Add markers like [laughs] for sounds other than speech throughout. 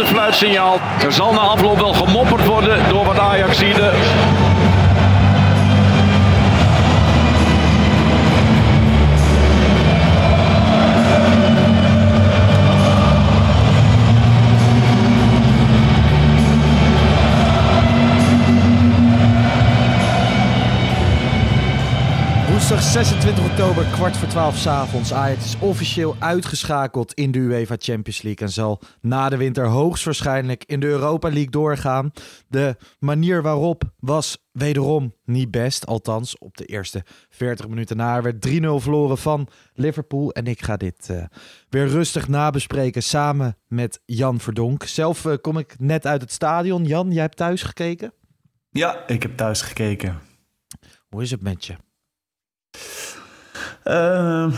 Laatste fluitsignaal. Er zal na afloop wel gemopperd worden door wat Ajaxide. Woensdag 26 oktober, kwart voor twaalf s'avonds. Ajax is officieel uitgeschakeld in de UEFA Champions League en zal na de winter hoogstwaarschijnlijk in de Europa League doorgaan. De manier waarop was wederom niet best, althans op de eerste 40 minuten na. Er werd 3-0 verloren van Liverpool en ik ga dit eh, weer rustig nabespreken samen met Jan Verdonk. Zelf eh, kom ik net uit het stadion. Jan, jij hebt thuis gekeken? Ja, ik heb thuis gekeken. Hoe is het met je? Ehm,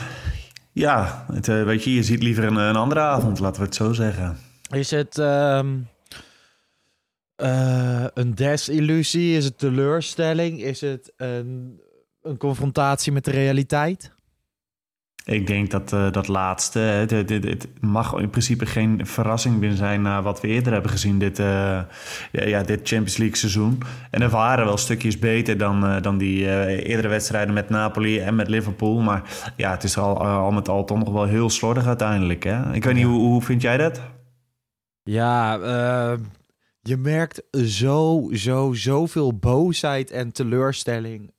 ja, het, eh, weet je, je ziet liever een, andere avond, laten we het zo zeggen. Is het ehm, eh, een desillusie? Is het teleurstelling? Is het een, een confrontatie met de realiteit? Ik denk dat eh, dat laatste, het, het- het mag in principe geen verrassing meer zijn na wat we eerder hebben gezien dit, eh, ja, ja, dit Champions League seizoen. En er waren wel stukjes beter dan, eh, dan die eerdere wedstrijden met Napoli en met Liverpool. Maar ja, het is al, al met al toch nog wel heel slordig uiteindelijk. Hè? Ik weet niet, hoe, hoe vind jij dat? Ja, je merkt zo, zo, zoveel boosheid en teleurstelling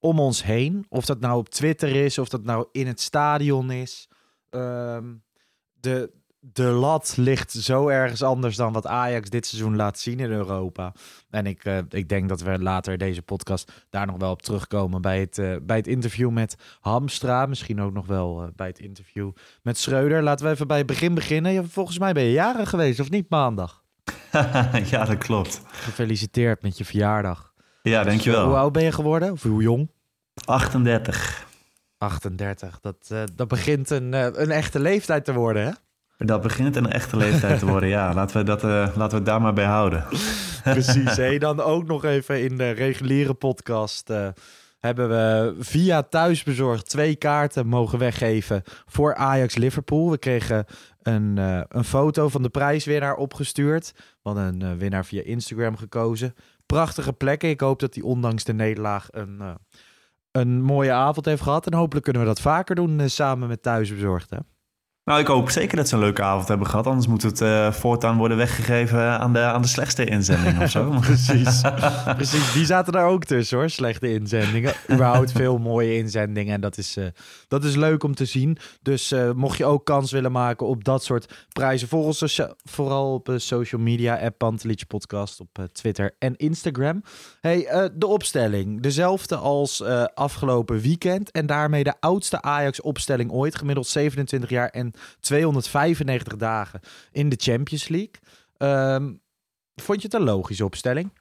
om ons heen. Of dat nou op Twitter is, of dat nou in het stadion is. Ehm, de, de lat ligt zo ergens anders dan wat Ajax dit seizoen laat zien in Europa. En ik, eh, ik denk dat we later deze podcast daar nog wel op terugkomen bij het, eh, bij het interview met Hamstra. Misschien ook nog wel eh, bij het interview met Schreuder. Laten we even bij het begin beginnen. Volgens mij ben je jaren geweest, of niet maandag? [laughs] ja, dat klopt. Gefeliciteerd met je verjaardag. Ja, dankjewel. Hoe oud ben je geworden? Of hoe jong? 38. 38. Dat, eh, dat begint een, eh, een echte leeftijd te worden, hè? Dat begint een echte leeftijd te worden, ja. Laten we, dat, eh, laten we het daar maar bij houden. [laughs] Precies. Hey, dan ook nog even in de reguliere podcast eh, hebben we via thuisbezorgd twee kaarten mogen weggeven voor Ajax Liverpool. We kregen een, eh, een foto van de prijswinnaar opgestuurd. We hadden een eh, winnaar via Instagram gekozen. Prachtige plekken. Ik hoop dat hij ondanks de nederlaag een, eh, een mooie avond heeft gehad. En hopelijk kunnen we dat vaker doen eh, samen met thuisbezorgd. Nou, ik hoop zeker dat ze een leuke avond hebben gehad. Anders moet het eh, voortaan worden weggegeven aan de, aan de slechtste inzending of zo. [laughs] [laughs] Precies. Precies, die zaten daar ook tussen hoor. Slechte inzendingen. Überhaupt veel mooie inzendingen. En dat is, eh, dat is leuk om te zien. Dus eh, mocht je ook kans willen maken op dat soort prijzen. Volg ons vooral op social media. App Pantelich Podcast op Twitter en Instagram. Hey, de opstelling. Dezelfde als afgelopen weekend. En daarmee de oudste Ajax opstelling ooit. Gemiddeld 27 jaar en 295 dagen in de Champions League. Ehm, vond je het een logische opstelling?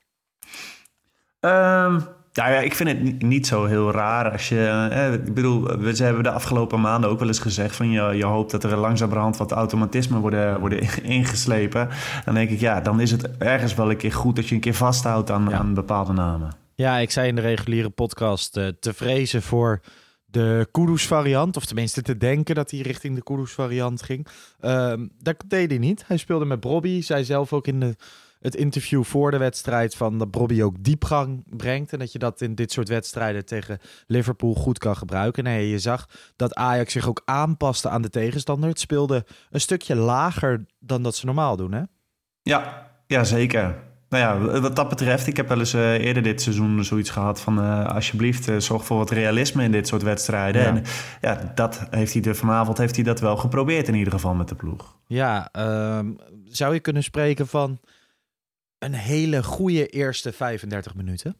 Ehm, nou ja, ik vind het niet, zo heel raar als je... eh, ik bedoel, we, ze hebben de afgelopen maanden ook wel eens gezegd... van je, je hoopt dat er langzamerhand wat automatismen worden, worden [laughs] ingeslepen. Dan denk ik, ja, dan is het ergens wel een keer goed... dat je een keer vasthoudt aan, Ja. aan bepaalde namen. Ja, ik zei in de reguliere podcast eh, te vrezen voor de Kudus variant. Of tenminste te denken dat hij richting de Kudus variant ging. Ehm, dat deed hij niet. Hij speelde met Bobby. Zei zelf ook in de, het interview voor de wedstrijd van dat Bobby ook diepgang brengt. En dat je dat in dit soort wedstrijden tegen Liverpool goed kan gebruiken. Nee, je zag dat Ajax zich ook aanpaste aan de tegenstander. Het speelde een stukje lager dan dat ze normaal doen, hè? Ja, ja zeker. Nou ja, wat dat betreft, ik heb wel eens uh, eerder dit seizoen zoiets gehad van uh, alsjeblieft uh, zorg voor wat realisme in dit soort wedstrijden. Ja. En ja, dat heeft hij de, vanavond heeft hij dat wel geprobeerd in ieder geval met de ploeg. Ja, ehm, zou je kunnen spreken van een hele goede eerste 35 minuten?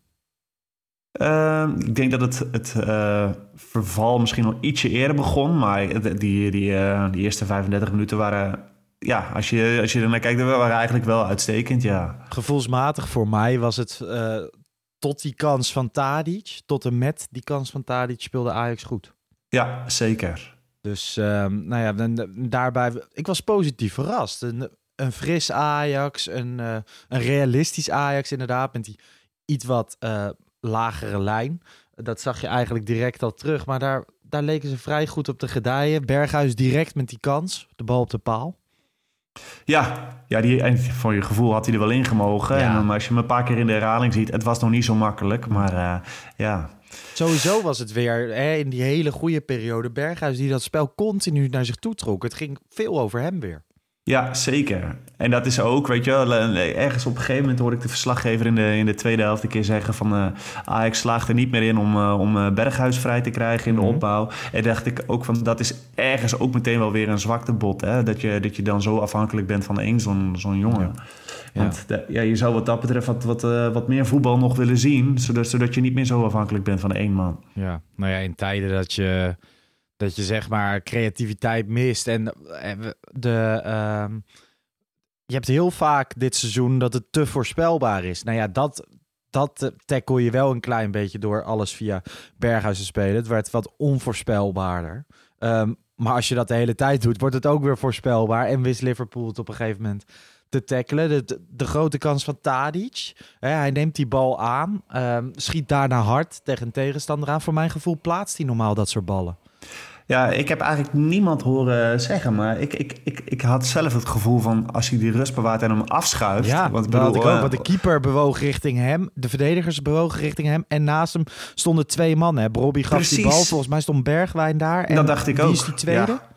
Uh, ik denk dat het, het uh, verval misschien nog ietsje eerder begon. Maar die, die, uh, die eerste 35 minuten waren... Ja, als je, als je er naar kijkt, waren eigenlijk wel uitstekend, ja. Gevoelsmatig voor mij was het uh, tot die kans van Tadic... tot en met die kans van Tadic speelde Ajax goed. Ja, zeker. Dus nou ja, dan, daarbij... Ik was positief verrast. Een, een fris Ajax, een, een realistisch Ajax inderdaad... met die iets wat lagere lijn. Dat zag je eigenlijk direct al terug. Maar daar, daar leken ze vrij goed op te gedijen. Berghuis direct met die kans. De bal op de paal. Ja, ja die, en voor je gevoel had hij er wel in gemogen. Ja. En, maar als je hem een paar keer in de herhaling ziet, het was nog niet zo makkelijk. Maar uh, ja. Sowieso was het weer hè, in die hele goede periode Berghuis die dat spel continu naar zich toe trok. Het ging veel over hem weer. Ja, zeker. En dat is ook, weet je wel, ergens op een gegeven moment hoorde ik de verslaggever in de, in de tweede helft een keer zeggen van uh, Ajax slaagt er niet meer in om, uh, om Berghuis vrij te krijgen in de mhm. opbouw. En dacht ik ook van, dat is ergens ook meteen wel weer een zwaktebod, hè? Dat, je, dat je dan zo afhankelijk bent van één zo'n zo'n jongen. Ja. Want ja. ja. je zou wat dat betreft wat, wat, uh, wat meer voetbal nog willen zien, zodat, zodat je niet meer zo afhankelijk bent van één man. Ja, nou ja, in tijden dat je dat je zeg maar creativiteit mist. En eh, de, uh, je hebt heel vaak dit seizoen dat het te voorspelbaar is. Nou ja, dat, dat tackle je wel een klein beetje door alles via Berghuis te spelen. Het werd wat onvoorspelbaarder. Um, maar als je dat de hele tijd doet, wordt het ook weer voorspelbaar. En wist Liverpool het op een gegeven moment te tackelen. De, de, grote kans van Tadic. Hè, hij neemt die bal aan, um, schiet daarna hard tegen een tegenstander aan. Voor mijn gevoel plaatst hij normaal dat soort ballen. Ja, ik heb eigenlijk niemand horen zeggen. Maar ik, ik, ik, ik had zelf het gevoel van als hij die rust bewaart en hem afschuift. Ja, want dat had ik ook. Uh, want de keeper bewoog richting hem. De verdedigers bewogen richting hem. En naast hem stonden twee mannen. Robbie gaf Precies. die bal. Volgens mij stond Bergwijn daar. En dat dacht ik ook. Wie is die tweede? Ja.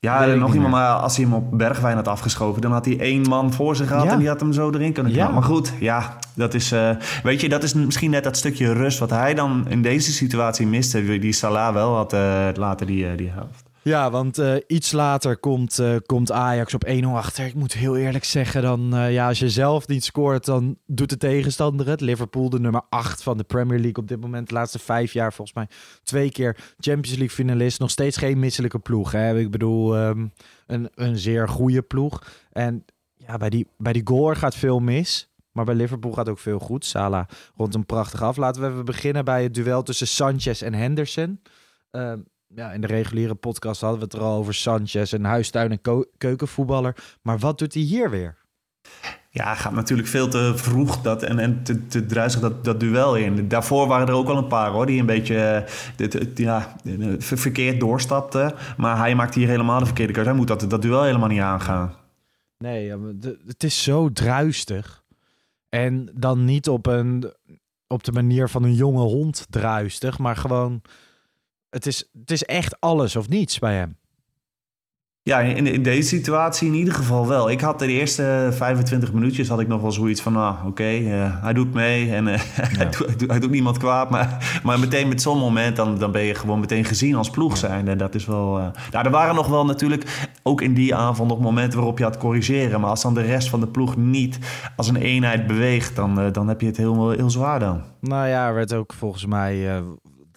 Ja, nog iemand, maar als hij hem op Bergwijn had afgeschoven, dan had hij één man voor zich gehad en die had hem zo erin kunnen knallen. Ja. Maar goed, ja, dat is, uh, weet je, dat is misschien net dat stukje rust wat hij dan in deze situatie miste, die Salah wel had uh, later die, uh, die helft. Ja, want uh, iets later komt, uh, komt Ajax op 1-0 achter. Ik moet heel eerlijk zeggen, dan, uh, ja, als je zelf niet scoort, dan doet de tegenstander het. Liverpool, de nummer 8 van de Premier League op dit moment. De laatste vijf jaar volgens mij twee keer Champions League finalist. Nog steeds geen misselijke ploeg. Hè? Ik bedoel, um, een, een zeer goede ploeg. En ja, bij die, bij die goal gaat veel mis. Maar bij Liverpool gaat ook veel goed. Salah rond een prachtig af. Laten we even beginnen bij het duel tussen Sanchez en Henderson. Uh, ja, in de reguliere podcast hadden we het er al over Sanchez, een huistuin- en keukenvoetballer. Maar wat doet hij hier weer? Ja, gaat natuurlijk veel te vroeg dat, en, en te, te druisig dat, dat duel in. Daarvoor waren er ook wel een paar hoor, die een beetje dit, ja, verkeerd doorstapten. Maar hij maakt hier helemaal de verkeerde keuze. Hij moet dat, dat duel helemaal niet aangaan. Nee, het is zo druistig. En dan niet op, een, op de manier van een jonge hond druistig, maar gewoon het is, het is echt alles of niets bij hem. Ja, in, in deze situatie in ieder geval wel. Ik had de eerste 25 minuutjes had ik nog wel zoiets van, nou, oké, okay, uh, eh, hij doet mee en uh, [laughs] hij, doet, hij, doet, niemand kwaad. Maar, maar meteen met zo'n moment, dan, dan ben je gewoon meteen gezien als ploeg zijn. En dat is wel... Uh, nou, er waren nog wel natuurlijk, ook in die avond nog momenten waarop je had corrigeren. Maar als dan de rest van de ploeg niet als een eenheid beweegt, dan, dan heb je het heel, heel zwaar dan. Nou ja, er werd ook volgens mij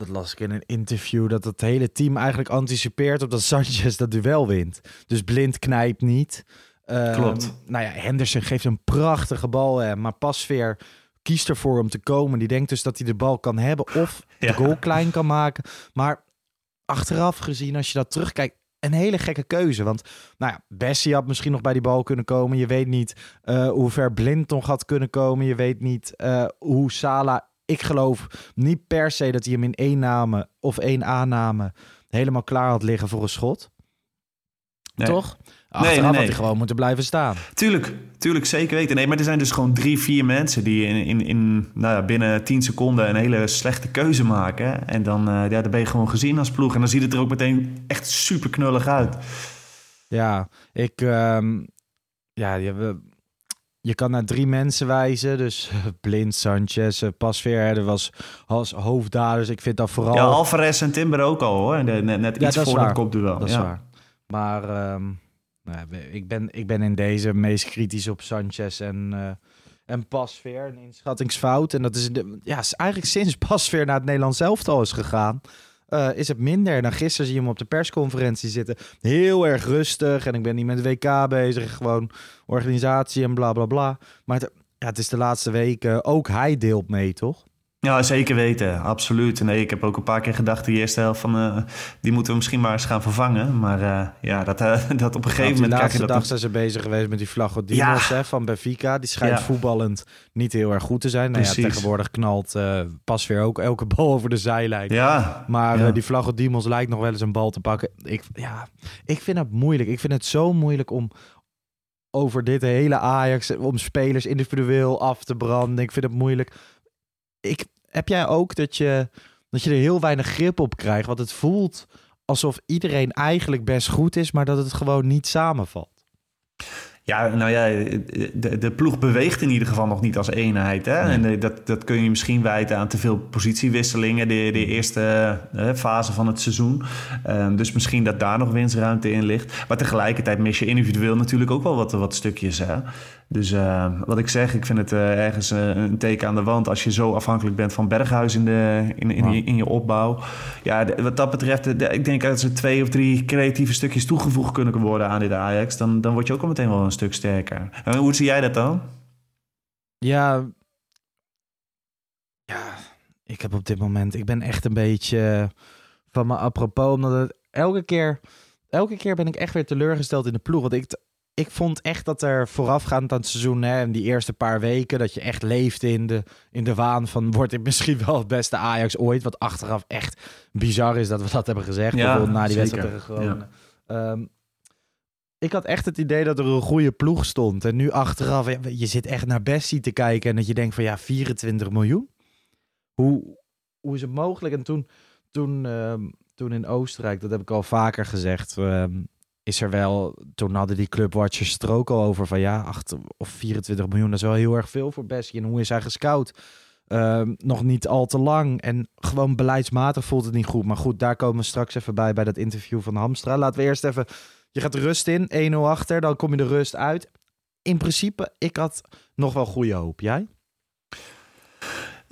dat las ik in een interview, dat het hele team eigenlijk anticipeert op dat [laughs] Sanchez dat duel wint. Dus blind knijpt niet. Um, Klopt. Nou ja, Henderson geeft een prachtige bal, hè, maar Pasveer kiest ervoor om te komen. Die denkt dus dat hij de bal kan hebben of de goal klein kan maken. Maar achteraf gezien, als je dat terugkijkt, een hele gekke keuze. Want nou ja, Bessie had misschien nog bij die bal kunnen komen. Je weet niet uh, hoe ver Blind nog had kunnen komen. Je weet niet uh, hoe Sala ik geloof niet per se dat hij hem in één name of één aanname helemaal klaar had liggen voor een schot. Nee. Toch? Achteraf nee, nee, had hij gewoon moeten blijven staan. Tuurlijk, tuurlijk, zeker weten. Nee, maar er zijn dus gewoon drie, vier mensen die in, in, in nou ja, binnen tien seconden een hele slechte keuze maken. En dan, uh, ja, dan ben je gewoon gezien als ploeg. En dan ziet het er ook meteen echt super knullig uit. Ja, ik... Um, ja, we, je kan naar drie mensen wijzen. Dus Blind, Sanchez, uh, Pasveer. Er was als hoofddaders. Ik vind dat vooral... Ja, Alvarez en Timber ook al hoor. Net, net iets ja, voor het kopduel. Dat is ja. waar. Maar ehm, nou, ik, ben, ik ben in deze meest kritisch op Sanchez en, uh, en Pasveer. Een inschattingsfout. En dat is, de, ja, is eigenlijk sinds Pasveer naar het Nederlands elftal is gegaan... Uh, is het minder. Dan gisteren zie je hem op de persconferentie zitten. Heel erg rustig. En ik ben niet met WK bezig. Gewoon organisatie en bla bla bla. Maar het, ja, het is de laatste weken. Ook hij deelt mee, toch? Ja, zeker weten. Absoluut. Nee, ik heb ook een paar keer gedacht, de eerste helft van... Uh, die moeten we misschien maar eens gaan vervangen. Maar uh, ja, dat, uh, [laughs] dat op een gegeven moment... De je laatste dat dag zijn ze bezig geweest met die Vlagodimos ja. van Benfica. Die schijnt ja. voetballend niet heel erg goed te zijn. Nou ja, tegenwoordig knalt pas weer ook elke [laughs] bal over de zijlijn. Ja. Maar die Vlagodimos lijkt nog wel eens een bal te pakken. Ik, ja, ik vind het moeilijk. Ik vind het zo moeilijk om over dit hele Ajax... om spelers individueel af te branden. Ik vind het moeilijk. Ik, heb jij ook dat je, dat je er heel weinig grip op krijgt? Want het voelt alsof iedereen eigenlijk best goed is, maar dat het gewoon niet samenvalt. Ja, nou ja, de, de ploeg beweegt in ieder geval nog niet als eenheid. Hè? Nee. En de, dat, dat kun je misschien wijten aan te veel positiewisselingen, de, de eerste uh, fase van het seizoen. Uh, dus misschien dat daar nog winstruimte in ligt. Maar tegelijkertijd mis je individueel natuurlijk ook wel wat, wat stukjes. Hè? Dus uh, wat ik zeg, ik vind het ergens een teken aan de wand als je zo afhankelijk bent van Berghuis in, de, in, in, in, in je opbouw. Ja, wat dat betreft, de, ik denk als er twee of drie creatieve stukjes toegevoegd kunnen worden aan dit Ajax, dan, dan word je ook al meteen wel een stuk sterker. En hoe zie jij dat dan? Ja, ja, ik heb op dit moment, ik ben echt een beetje van me apropos, omdat het elke keer, elke keer ben ik echt weer teleurgesteld in de ploeg. Want ik, ik vond echt dat er voorafgaand aan het seizoen, hè, en die eerste paar weken, dat je echt leefde in de, in de waan van, wordt dit misschien wel het beste Ajax ooit? Wat achteraf echt bizar is dat we dat hebben gezegd, ja, bijvoorbeeld na die wedstrijd tegen Groningen. Ja. Um, ik had echt het idee dat er een goede ploeg stond. En nu achteraf, je zit echt naar Bessie te kijken en dat je denkt van ja, 24 miljoen? Hoe, hoe is het mogelijk? En toen, toen, um, toen in Oostenrijk, dat heb ik al vaker gezegd, um, is er wel, toen hadden die clubwatchers er ook al over van ja, 8 of 24 miljoen, dat is wel heel erg veel voor Bessie. En hoe is hij gescout? Um, nog niet al te lang. En gewoon beleidsmatig voelt het niet goed. Maar goed, daar komen we straks even bij, bij dat interview van Hamstra. Laten we eerst even je gaat rust in, 1-0 achter, dan kom je de rust uit. In principe, ik had nog wel goede hoop. Jij?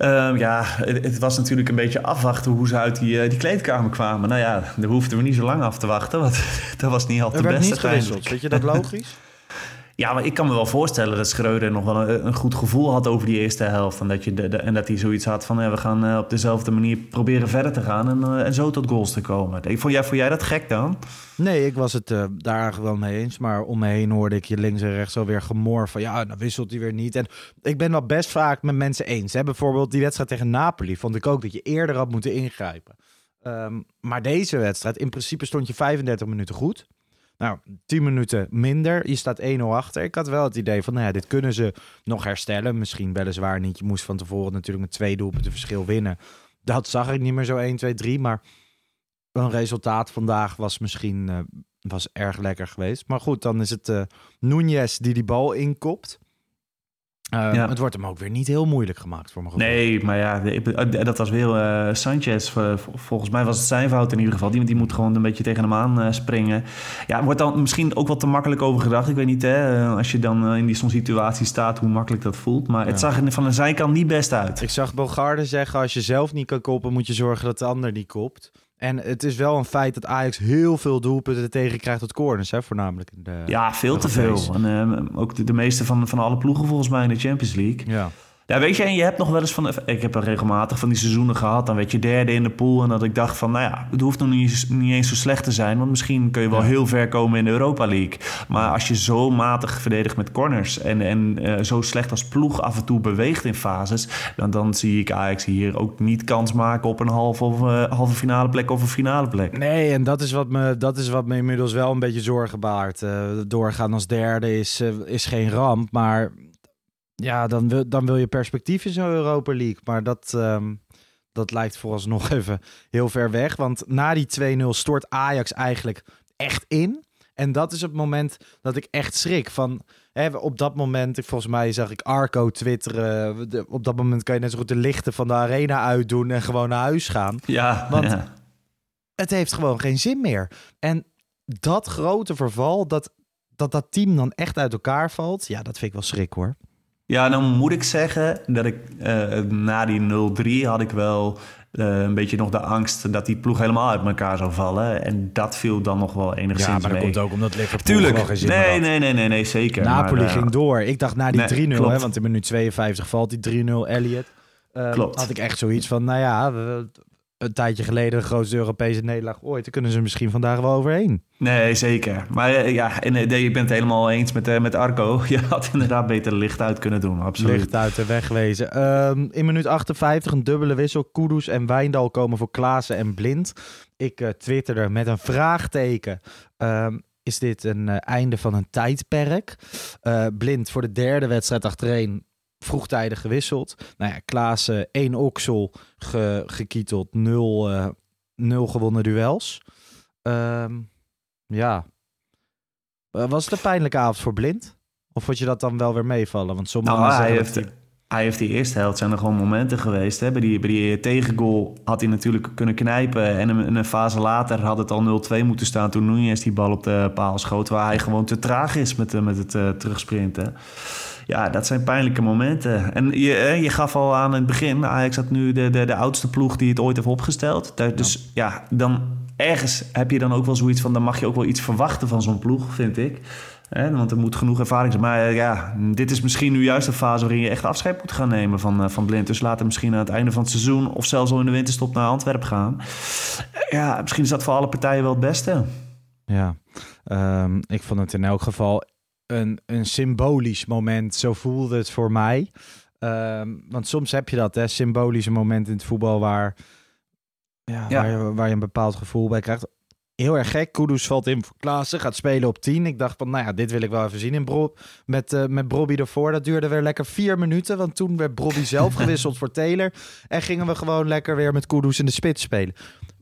Um, ja, het, het, was natuurlijk een beetje afwachten hoe ze uit die, uh, die kleedkamer kwamen. Nou ja, daar hoefden we niet zo lang af te wachten, want [laughs] dat was niet altijd er de beste. niet gewisseld, vind je dat logisch? [laughs] Ja, maar ik kan me wel voorstellen dat Schreuder nog wel een, goed gevoel had over die eerste helft. En dat, je de, en dat hij zoiets had van, we gaan uh, op dezelfde manier proberen verder te gaan en, uh, en zo tot goals te komen. Ik, vond, jij, vond jij dat gek dan? Nee, ik was het uh, daar eigenlijk wel mee eens. Maar om me heen hoorde ik je links en rechts alweer gemor van, ja, dan wisselt hij weer niet. En ik ben dat best vaak met mensen eens. Hè? Bijvoorbeeld die wedstrijd tegen Napoli vond ik ook dat je eerder had moeten ingrijpen. Um, maar deze wedstrijd, in principe stond je 35 minuten goed. Nou, 10 minuten minder. Je staat 1-0 achter. Ik had wel het idee van, nou ja, dit kunnen ze nog herstellen. Misschien weliswaar niet. Je moest van tevoren natuurlijk met twee doelpunten verschil winnen. Dat zag ik niet meer zo 1, 2, 3. Maar een resultaat vandaag was misschien uh, was erg lekker geweest. Maar goed, dan is het uh, Núñez die die bal inkopt. Uh, ja. Het wordt hem ook weer niet heel moeilijk gemaakt voor mijn gevoel. Nee, maar ja, dat was weer uh, Sanchez. Volgens mij was het zijn fout in ieder geval. Die, die moet gewoon een beetje tegen hem aan uh, springen. Ja, wordt dan misschien ook wat te makkelijk over gedacht. Ik weet niet, hè, als je dan in die zo'n situatie staat, hoe makkelijk dat voelt. Maar ja. het zag er van de zijkant niet best uit. Ik zag Bogarde zeggen, als je zelf niet kan koppen, moet je zorgen dat de ander niet kopt. En het is wel een feit dat Ajax heel veel doelpunten tegen krijgt tot corners, hè, voornamelijk. In de, ja, veel te veel. En, uh, ook de, de, meeste van, van alle ploegen volgens mij in de Champions League. Ja. Ja, weet je, en je hebt nog wel eens van... Ik heb er regelmatig van die seizoenen gehad. Dan werd je derde in de pool. En dat ik dacht van, nou ja, het hoeft nog niet, niet eens zo slecht te zijn. Want misschien kun je wel ja. heel ver komen in de Europa League. Maar als je zo matig verdedigt met corners... en, en uh, zo slecht als ploeg af en toe beweegt in fases... dan, dan zie ik Ajax hier ook niet kans maken op een halve, of, uh, halve finale plek of een finale plek. Nee, en dat is wat me, dat is wat me inmiddels wel een beetje zorgen baart. Uh, doorgaan als derde is, is geen ramp, maar ja, dan wil, dan wil je perspectief in zo'n Europa League. Maar dat, um, dat lijkt vooralsnog [laughs] even heel ver weg. Want na die 2-0 stort Ajax eigenlijk echt in. En dat is het moment dat ik echt schrik van... hè, op dat moment, volgens mij zag ik Arco twitteren. de- op dat moment kan je net zo goed de lichten van de arena uitdoen en gewoon naar huis gaan. Ja, Want- ja. Het heeft gewoon geen zin meer. En dat grote verval, dat dat, dat team dan echt uit elkaar valt, ja, dat vind ik wel schrik hoor. Ja, dan moet ik zeggen dat ik eh, na die 0-3 had ik wel eh, een beetje nog de angst dat die ploeg helemaal uit elkaar zou vallen. En dat viel dan nog wel enigszins mee. ook omdat Liverpool Tuurlijk. Nee, nee, nee, nee, nee, zeker. Napoli Maar, eh, ging door. Ik dacht na die nee, 3-0, klopt. hè, want in minuut 52 valt die 3-0 Elliot. Klopt. Had ik echt zoiets van, nou ja, we- een tijdje geleden de grootste Europese nederlaag ooit. Daar kunnen ze misschien vandaag wel overheen. Nee, zeker. Maar eh, ja, en, eh, nee, ik ben het helemaal eens met, eh, met Arco. [laughs] Je had inderdaad beter licht uit kunnen doen, absoluut. Licht uit de weg wezen. Ehm, in minuut 58 een dubbele wissel. Kudus en Wijndal komen voor Klaassen en Blind. Ik eh twitterde met een vraagteken. Ehm, is dit een einde van een tijdperk? Blind voor de derde wedstrijd achtereen vroegtijdig gewisseld. Nou ja, Klaassen één oksel ge, gekieteld. Nul, eh, nul gewonnen duels. Ehm, ja. Eh, was het een pijnlijke avond voor Blind? Of vond je dat dan wel weer meevallen? Want sommige Nou, hij heeft, dat hij heeft die eerste helft, zijn er gewoon momenten geweest. Hè? Bij, die, bij die tegengoal had hij natuurlijk kunnen knijpen. En een, een fase later had het al 0-2 moeten staan toen Nunez die bal op de paal schoot. Waar hij gewoon te traag is met, eh, met het terugsprinten. Ja, dat zijn pijnlijke momenten. En je, eh, je gaf al aan in het begin, Ajax had nu de, de, de oudste ploeg die het ooit heeft opgesteld. Dus ja, dan ergens heb je dan ook wel zoiets van, dan mag je ook wel iets verwachten van zo'n ploeg, vind ik. Hè, want er moet genoeg ervaring zijn. Maar eh, ja, dit is misschien nu juist de fase waarin je echt afscheid moet gaan nemen van, eh, van Blind. Dus laat hem misschien aan het einde van het seizoen of zelfs al in de winterstop naar Antwerpen gaan. Ja, misschien is dat voor alle partijen wel het beste. Ja, ehm, ik vond het in elk geval een, een symbolisch moment. Zo voelde het voor mij. Ehm, want soms heb je dat, hè, symbolische momenten in het voetbal waar, ja, Ja. Waar, je, waar je een bepaald gevoel bij krijgt. Heel erg gek. Kudus valt in voor Klaassen, gaat spelen op 10. Ik dacht van, nou ja, dit wil ik wel even zien in Bro met, eh met Brobby ervoor. Dat duurde weer lekker vier minuten, want toen werd Brobby zelf [laughs] gewisseld voor Taylor. En gingen we gewoon lekker weer met Kudus in de spits spelen.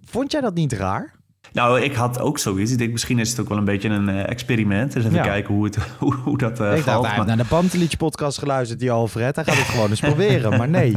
Vond jij dat niet raar? Nou, ik had ook zoiets. Ik denk, misschien is het ook wel een beetje een eh, experiment. Dus even Ja. kijken hoe, het, [laughs] hoe, hoe dat eh ik valt. hij heeft Maar- naar de Pantelic podcast geluisterd, die Alfred. Hij gaat het gewoon eens [laughs] proberen, maar nee.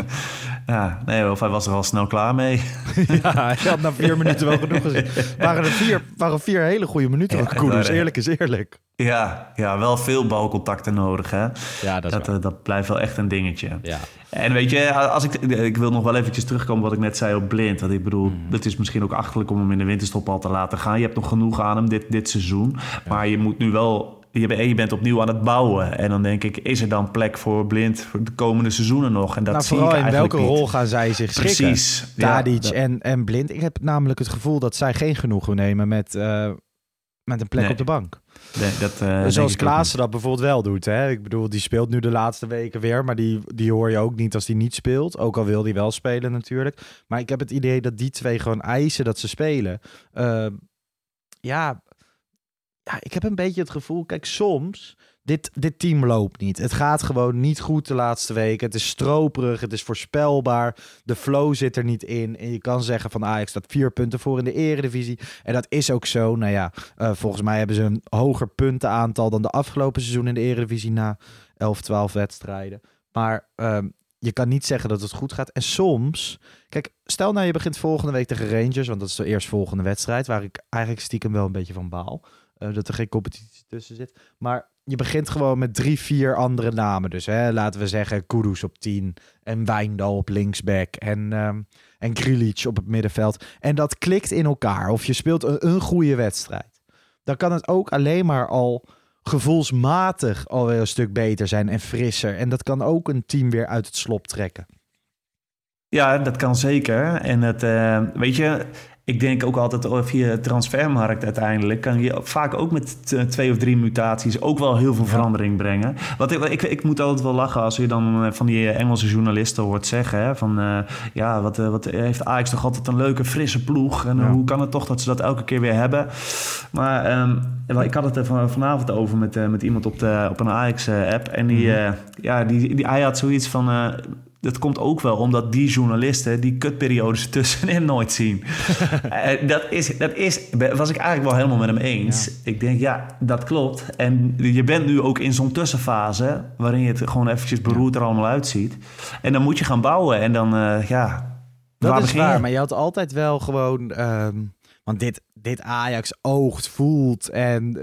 Ja, nee, of hij was er al snel klaar mee. [laughs] Ja, hij had na vier minuten wel genoeg gezien. Waren er vier, waren vier hele goede minuten Ja, van waren- Eerlijk is eerlijk. Ja, ja, wel veel balcontacten nodig, hè? Ja, Dat, eh, dat blijft wel echt een dingetje. Ja. En weet je, als ik, ik wil nog wel eventjes terugkomen wat ik net zei op Blind. Want ik bedoel, het is misschien ook achterlijk om hem in de winterstop al te laten gaan. Je hebt nog genoeg aan hem dit, dit seizoen. Maar je moet nu wel... Je, bent- je bent opnieuw aan het bouwen. En dan denk ik, is er dan plek voor Blind voor de komende seizoenen nog? En dat nou, zie ik in eigenlijk welke niet. rol gaan zij zich schikken? Precies. Tadic en, en Blind. Ik heb namelijk het gevoel dat zij geen genoegen nemen met, eh, met een plek Nee. op de bank. nee, dat, eh, denk Zoals Klaassen dat bijvoorbeeld wel doet. Hè? Ik bedoel, die speelt nu de laatste weken weer. Maar die, die hoor je ook niet als die niet speelt. Ook al wil die wel spelen natuurlijk. Maar ik heb het idee dat die twee gewoon eisen dat ze spelen. Eh, ja, ja, ik heb een beetje het gevoel... Kijk, soms... Dit, dit team loopt niet. Het gaat gewoon niet goed de laatste weken. Het is stroperig, het is voorspelbaar. De flow zit er niet in. En je kan zeggen van Ajax staat vier punten voor in de eredivisie. En dat is ook zo. Nou ja, eh, volgens mij hebben ze een hoger puntenaantal dan de afgelopen seizoen in de Eredivisie na 11, 12 wedstrijden. Maar ehm, je kan niet zeggen dat het goed gaat. En soms, kijk, stel nou je begint volgende week tegen Rangers, want dat is de eerstvolgende wedstrijd, waar ik eigenlijk stiekem wel een beetje van baal. Eh, dat er geen competitie tussen zit. Maar je begint gewoon met drie, vier andere namen. Dus hè, laten we zeggen Kudus op 10 en Wijndal op linksback en, ehm en Grilic op het middenveld. En dat klikt in elkaar. Of je speelt een, een goede wedstrijd. Dan kan het ook alleen maar al gevoelsmatig alweer een stuk beter zijn en frisser. En dat kan ook een team weer uit het slop trekken. Ja, dat kan zeker. En het, eh, weet je, ik denk ook altijd oh, via transfermarkt uiteindelijk kan je vaak ook met twee of drie mutaties ook wel heel veel verandering brengen. Wat ik, ik, ik moet altijd wel lachen als je dan eh, van die Engelse journalisten hoort zeggen hè, van eh, ja, wat, eh, wat heeft Ajax toch altijd een leuke frisse ploeg en Ja. hoe kan het toch dat ze dat elke keer weer hebben? Maar ehm, ik had het er van- vanavond over met, eh, met iemand op, de, op een Ajax-app en die, Mhm. eh, ja, die, die, hij had zoiets van... eh, dat komt ook wel omdat die journalisten die kutperiodes [laughs] tussenin nooit zien. [laughs] Eh, dat, is, dat is, was ik eigenlijk wel helemaal met hem eens. Ik denk, ja, dat klopt. En je bent nu ook in zo'n tussenfase waarin je het gewoon eventjes beroerd er allemaal uitziet. En dan moet je gaan bouwen en dan, eh, ja, Dat waar is waar, je? maar je had altijd wel gewoon... ehm, want dit, dit Ajax oogt, voelt en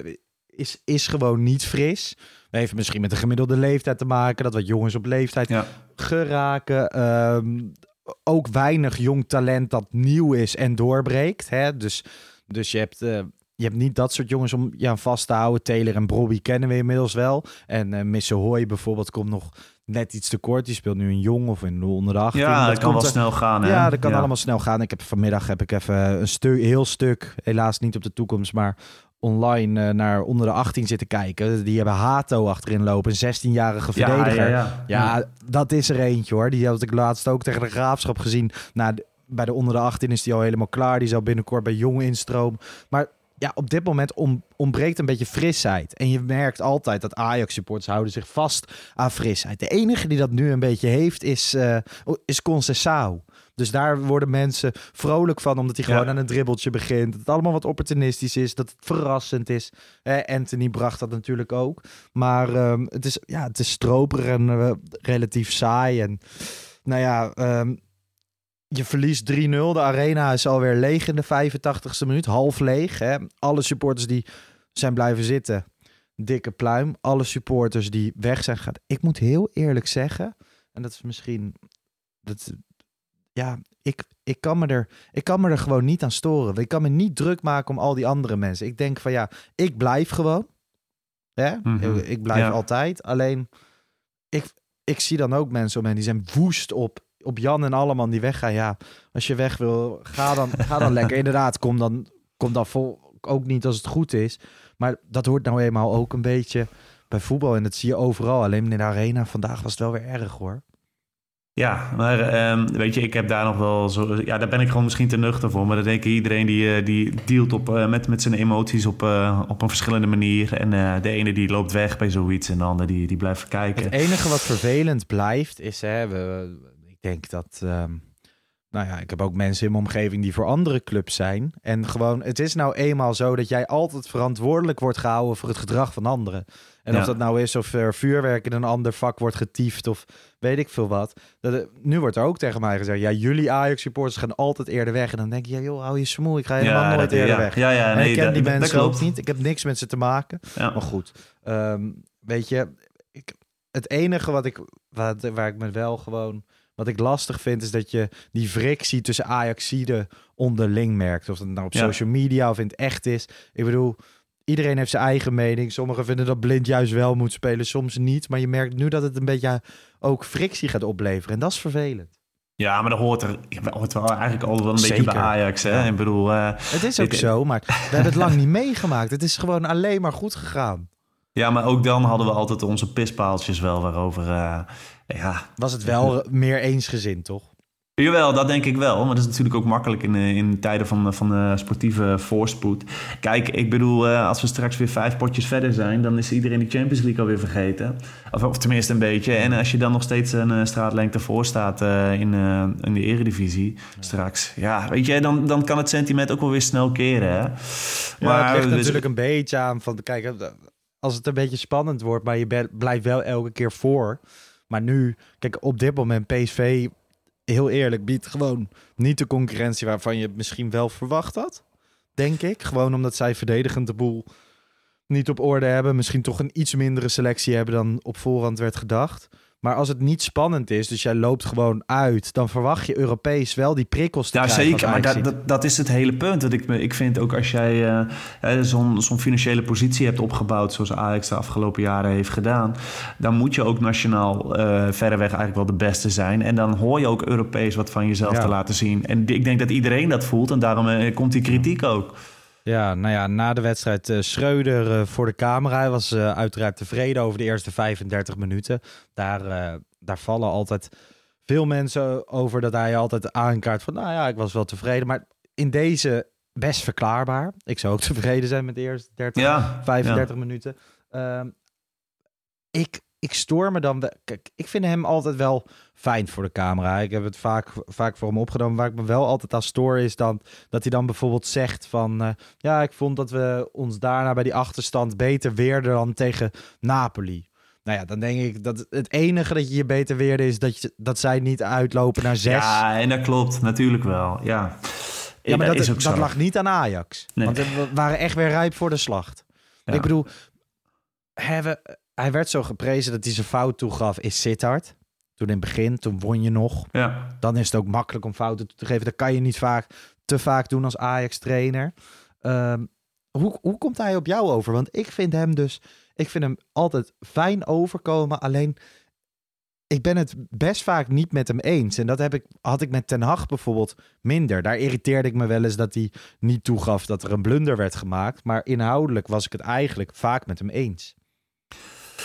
is, is gewoon niet fris. Dat heeft misschien met de gemiddelde leeftijd te maken. Dat wat jongens op leeftijd Ja. geraken. Ehm, ook weinig jong talent dat nieuw is en doorbreekt. Hè? Dus, dus je hebt... eh, je hebt niet dat soort jongens om je aan vast te houden. Taylor en Bobby kennen we inmiddels wel. En eh Misse Hoy bijvoorbeeld komt nog net iets te kort. Die speelt nu een jong of in de onder de 18. Ja, dat kan wel er- snel gaan. Hè? ja, dat kan allemaal snel gaan. Ik heb vanmiddag heb ik even een stuk, heel stuk, helaas niet op de toekomst, maar online eh, naar onder de 18 zitten kijken. Die hebben Hato achterin lopen, een 16-jarige Ja, verdediger. ja, Ja, ja. dat is er eentje hoor. Die had ik laatst ook tegen de graafschap gezien. Nou, bij de onder de 18 is die al helemaal klaar. Die zal binnenkort bij jong instromen. Maar ja, op dit moment om, ontbreekt een beetje frisheid. En je merkt altijd dat Ajax-supporters houden zich vast aan frisheid. De enige die dat nu een beetje heeft is, eh is Conceição. Dus daar worden mensen vrolijk van, omdat hij Ja. gewoon aan een dribbeltje begint. Dat het allemaal wat opportunistisch is, dat het verrassend is. Eh, Anthony bracht dat natuurlijk ook. Maar ehm, het, is, ja, het is stroperig en eh, relatief saai. En nou ja, ehm, je verliest 3-0. De arena is alweer leeg in de 85ste minuut. Half leeg. Hè? Alle supporters die zijn blijven zitten. Dikke pluim. Alle supporters die weg zijn gegaan. Ik moet heel eerlijk zeggen. En dat is misschien... Dat, ja, ik, ik, kan me er, ik kan me er gewoon niet aan storen. Ik kan me niet druk maken om al die andere mensen. Ik denk van ja, ik blijf gewoon. Hè? Mhm. ik, ik blijf Ja. altijd. Alleen, ik, ik zie dan ook mensen om me die zijn woest op, op Jan en Alleman die weggaan. Ja, als je weg wil, ga dan, ga dan lekker. [laughs] Inderdaad, kom dan, kom dan vol, ook niet als het goed is. Maar dat hoort nou eenmaal ook een beetje bij voetbal. En dat zie je overal. Alleen in de arena vandaag was het wel weer erg hoor. Ja, maar ehm, weet je, ik heb daar nog wel zo... Ja, daar ben ik gewoon misschien te nuchter voor. Maar dan denk ik, iedereen die, eh, die dealt op, eh, met, met zijn emoties op, eh, op een verschillende manier. En de ene die loopt weg bij zoiets en de ander die, die blijft kijken. Het enige wat vervelend blijft is, hè, ik denk dat, ehm, nou ja, ik heb ook mensen in mijn omgeving die voor andere clubs zijn. En gewoon, het is nou eenmaal zo dat jij altijd verantwoordelijk wordt gehouden voor het gedrag van anderen. En Ja. of dat nou is of er vuurwerk in een ander vak wordt getiefd of weet ik veel wat. Dat, nu wordt er ook tegen mij gezegd, ja, jullie Ajax-supporters gaan altijd eerder weg. En dan denk je, ja, joh, hou je smoel, ik ga helemaal Ja, nooit dat- eerder weg. Ja, ja, en nee, ik ken dat- die mensen ook niet. Ik heb niks met ze te maken. Maar goed, ehm, weet je, ik, het enige wat ik, wat, waar ik me wel gewoon, wat ik lastig vind, is dat je die frictie tussen Ajaxiden onderling merkt. Of dat nou op Ja. social media of in het echt is. Ik bedoel, iedereen heeft zijn eigen mening. Sommigen vinden dat Blind juist wel moet spelen, soms niet. Maar je merkt nu dat het een beetje ook frictie gaat opleveren. En dat is vervelend. Ja, maar dat hoort er dat hoort wel eigenlijk al wel een beetje bij Ajax. Hè? Ja. Ik bedoel, eh, Het is ook zo, maar we hebben het lang niet meegemaakt. Het is gewoon alleen maar goed gegaan. ja, maar ook dan hadden we altijd onze pispaaltjes wel waarover... eh, ja, Was het wel [laughs] meer eensgezind, toch? Jawel, dat denk ik wel. Maar dat is natuurlijk ook makkelijk in, eh, in tijden van, van eh, sportieve voorspoed. Kijk, ik bedoel, eh, als we straks weer vijf potjes verder zijn... dan is iedereen die Champions League alweer vergeten. Of, of tenminste een beetje. En als je dan nog steeds een eh, straatlengte voor staat eh, in, eh, in de eredivisie straks... ja, weet je, dan, dan kan het sentiment ook wel weer snel keren, hè? Maar het ligt dus- natuurlijk een beetje aan van, kijk, als het een beetje spannend wordt, maar je blijft wel elke keer voor. Maar nu, kijk, op dit moment PSV, heel eerlijk, biedt gewoon niet de concurrentie waarvan je het misschien wel verwacht had. Denk ik. Gewoon omdat zij verdedigend de boel niet op orde hebben. Misschien toch een iets mindere selectie hebben dan op voorhand werd gedacht. Maar als het niet spannend is, dus jij loopt gewoon uit, dan verwacht je Europees wel die prikkels te Ja, krijgen. zeker. Maar dat, Ajax-ziet. dat, dat is het hele punt. Dat ik, me- ik vind ook als jij eh, zo'n zo'n financiële positie hebt opgebouwd... zoals Ajax de afgelopen jaren heeft gedaan... dan moet je ook nationaal eh verreweg eigenlijk wel de beste zijn. En dan hoor je ook Europees wat van jezelf Ja. te laten zien. En ik denk dat iedereen dat voelt. En daarom eh, komt die kritiek ook. Ja, nou ja, na de wedstrijd eh Schreuder eh, voor de camera. Hij was eh, uiteraard tevreden over de eerste 35 minuten. Daar, daar vallen altijd veel mensen over dat hij altijd aankaart van... nou ja, ik was wel tevreden. Maar in deze best verklaarbaar. Ik zou ook [laughs] tevreden zijn met de eerste 30, Ja, 35 minuten. Ehm, ik, ik stoor me dan... Kijk, ik vind hem altijd wel fijn voor de camera. Ik heb het vaak, vaak voor hem opgenomen. Waar ik me wel altijd aan stoor is dan... dat hij dan bijvoorbeeld zegt van... eh, ja, ik vond dat we ons daarna bij die achterstand beter weerden dan tegen Napoli. Nou ja, dan denk ik dat het enige dat je je beter weerde is dat, je, dat zij niet uitlopen naar zes. Ja, en dat klopt. Natuurlijk wel. Ja, Ja, maar dat, is ook dat lag niet aan Ajax. Nee. Want we waren echt weer rijp voor de slacht. Ja. Ik bedoel, we- hij werd zo geprezen dat hij zijn fout toegaf, is Sittard. Toen in het begin, toen won je nog. Ja. Dan is het ook makkelijk om fouten toe te geven. Dat kan je niet vaak, te vaak doen als Ajax-trainer. Ehm, hoe, hoe komt hij op jou over? Want ik vind hem dus, ik vind hem altijd fijn overkomen. Alleen, ik ben het best vaak niet met hem eens. En dat heb ik, had ik met Ten Hag bijvoorbeeld minder. Daar irriteerde ik me wel eens dat hij niet toegaf dat er een blunder werd gemaakt. Maar inhoudelijk was ik het eigenlijk vaak met hem eens.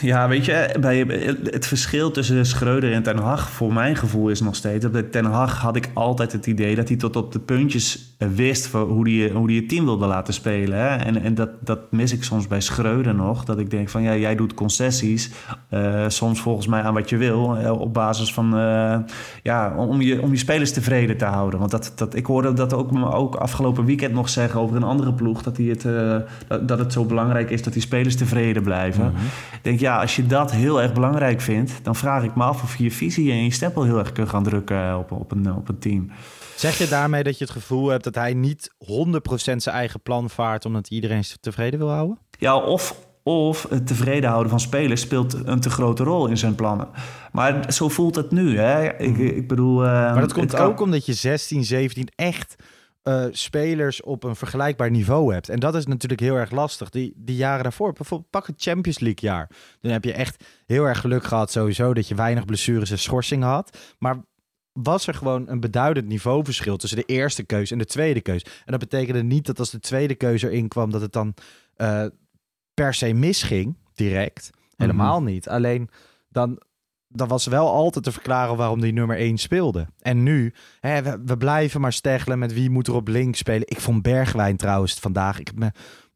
Ja, weet je, bij, het verschil tussen Schreuder en Ten Hag, voor mijn gevoel, is nog steeds dat Ten Hag had ik altijd het idee dat hij tot op de puntjes eh, wist voor hoe hij, hoe hij het team wilde laten spelen. Hè? En, en dat, dat mis ik soms bij Schreuder nog. Dat ik denk van ja, jij doet concessies, eh, soms volgens mij aan wat je wil, eh, op basis van ja, om je, om je spelers tevreden te houden. Want dat, dat, ik hoorde dat ook, ook afgelopen weekend nog zeggen over een andere ploeg, dat, hij het, dat, dat het zo belangrijk is dat die spelers tevreden blijven. Ik denk, ja, als je dat heel erg belangrijk vindt, dan vraag ik me af of je je visie en je stempel heel erg kunt gaan drukken op, op, een, op een team. Zeg je daarmee dat je het gevoel hebt dat hij niet 100% zijn eigen plan vaart omdat iedereen tevreden wil houden? Ja, of, of het tevreden houden van spelers speelt een te grote rol in zijn plannen. Maar zo voelt het nu, hè? Ik, ik bedoel... eh, Maar dat komt kan- ook omdat je 16, 17 echt eh, spelers op een vergelijkbaar niveau hebt. En dat is natuurlijk heel erg lastig. Die, die jaren daarvoor, bijvoorbeeld pak het Champions League jaar. Dan heb je echt heel erg geluk gehad sowieso dat je weinig blessures en schorsingen had. Maar was er gewoon een beduidend niveauverschil tussen de eerste keus en de tweede keus. En dat betekende niet dat als de tweede keuze erin kwam, dat het dan eh, per se misging, direct. Helemaal niet. Alleen dan, dan was wel altijd te verklaren waarom die nummer 1 speelde. En nu, hè, we, blijven maar steggelen met wie moet er op links spelen. Ik vond Bergwijn trouwens vandaag. Ik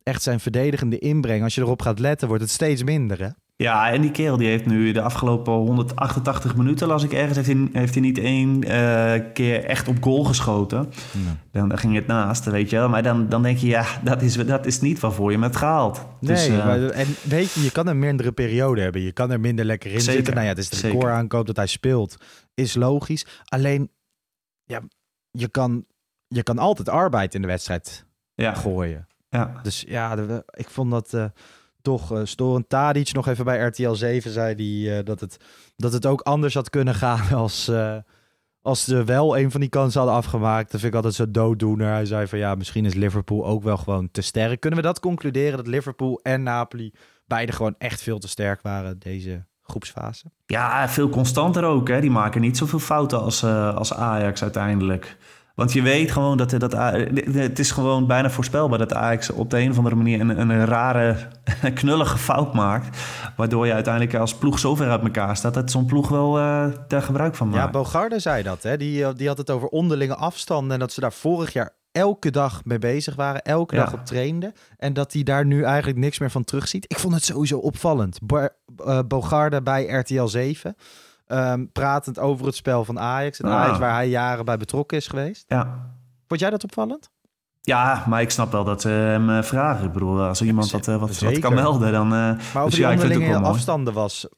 echt zijn verdedigende inbreng. Als je erop gaat letten, wordt het steeds minder. Hè? Ja, en die kerel die heeft nu de afgelopen 188 minuten, las ik ergens, heeft hij, heeft hij niet één eh, keer echt op goal geschoten. Dan, dan ging het naast, weet je wel. Maar dan, dan denk je, ja, dat is, dat is niet waarvoor je hem hebt gehaald. Nee, Dus, eh, maar, en weet je, je kan een mindere periode hebben. Je kan er minder lekker in Zeker, zitten. Nou ja, het is de zeker. recordaankoop dat hij speelt. Is logisch. Alleen, ja, je kan, je kan altijd arbeid in de wedstrijd ja, gooien. ja. Dus ja, ik vond dat eh, toch uh, storend. Tadic nog even bij RTL 7 zei die, eh, dat, het, dat het ook anders had kunnen gaan [laughs] als, eh, als ze wel een van die kansen hadden afgemaakt. Dat vind ik altijd zo dooddoener. Hij zei van ja, misschien is Liverpool ook wel gewoon te sterk. Kunnen we dat concluderen dat Liverpool en Napoli beide gewoon echt veel te sterk waren deze groepsfase? Ja, veel constanter ook. Hè. Die maken niet zoveel fouten als, eh, als Ajax uiteindelijk. Want je weet gewoon dat, dat het is gewoon bijna voorspelbaar dat Ajax op de een of andere manier een, een rare, [laughs] knullige fout maakt. Waardoor je uiteindelijk als ploeg zo ver uit elkaar staat dat zo'n ploeg wel eh, daar gebruik van Ja, maakt. Bogarde zei dat. Hè? Die, eh, die had het over onderlinge afstanden en dat ze daar vorig jaar elke dag mee bezig waren, elke Ja. dag op trainden. En dat hij daar nu eigenlijk niks meer van terugziet. Ik vond het sowieso opvallend. Bo- eh, Bogarde bij RTL 7, ehm, pratend over het spel van Ajax. En Ah. Ajax waar hij jaren bij betrokken is geweest. ja. Vond jij dat opvallend? ja, maar ik snap wel dat ze hem eh, vragen. Ik bedoel, als er iemand wat, eh, wat, wat kan melden, dan... eh, Maar dus over die ja, het onderlinge wel mooi. afstanden was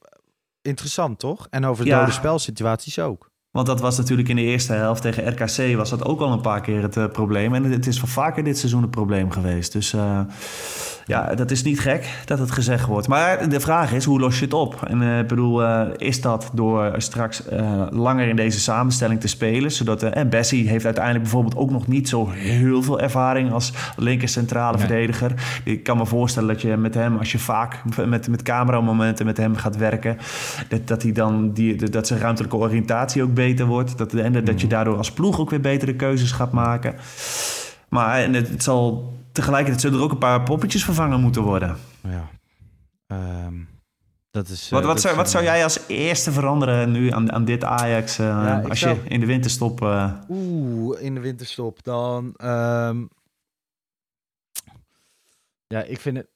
interessant, toch? En over Ja. dode spelsituaties ook. Want dat was natuurlijk in de eerste helft tegen RKC was dat ook al een paar keer het probleem. En het is wel vaker dit seizoen een probleem geweest. Dus eh, ja, dat is niet gek dat het gezegd wordt. Maar de vraag is, hoe los je het op? En eh, ik bedoel, eh, is dat door straks eh, langer in deze samenstelling te spelen? Zodat, en Bessie heeft uiteindelijk bijvoorbeeld ook nog niet zo heel veel ervaring als linker centrale Nee. verdediger. Ik kan me voorstellen dat je met hem, als je vaak met, met cameramomenten met hem gaat werken, dat, dat, hij dan die, dat zijn ruimtelijke oriëntatie ook beter wordt. Dat, en dat je daardoor als ploeg ook weer betere keuzes gaat maken. Maar en het, het zal tegelijkertijd zullen er ook een paar poppetjes vervangen moeten worden. Ja. Ehm, dat is, eh, Wat, wat, dat zou, is wat een- zou jij als eerste veranderen nu aan, aan dit Ajax? eh, Ja, als zou- je in de winterstop... eh Oeh, in de winterstop dan. ehm, ja, ik vind het.